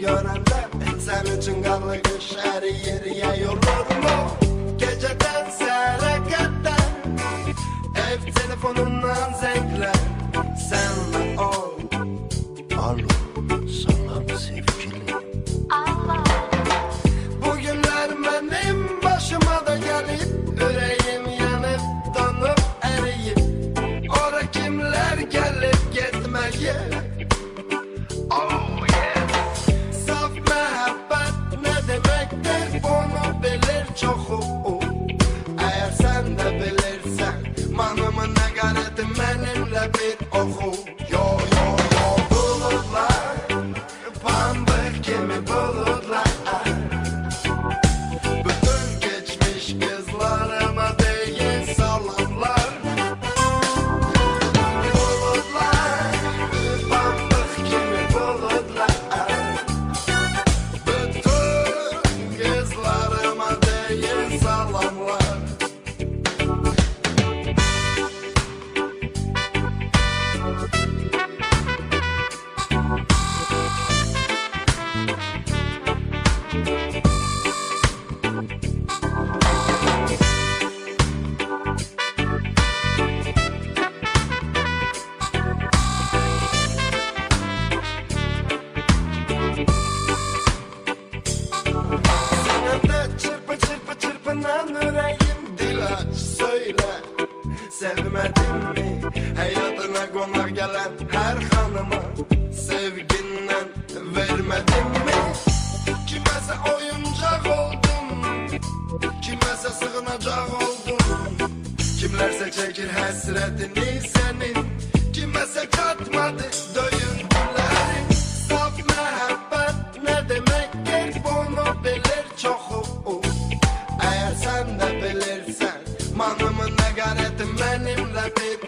görenler Sen için kanlı kış her yere yorulur mu? Geceden kadar Ev telefonundan zevkler Senle chocho. Sevmedin mi? Hayatına konak gelen her hanıma Sevginden vermedin mi? Kimese oyuncak oldum Kimese sığınacak oldum. Kimlerse çekir hasretini senin Kimese katmadı döy baby.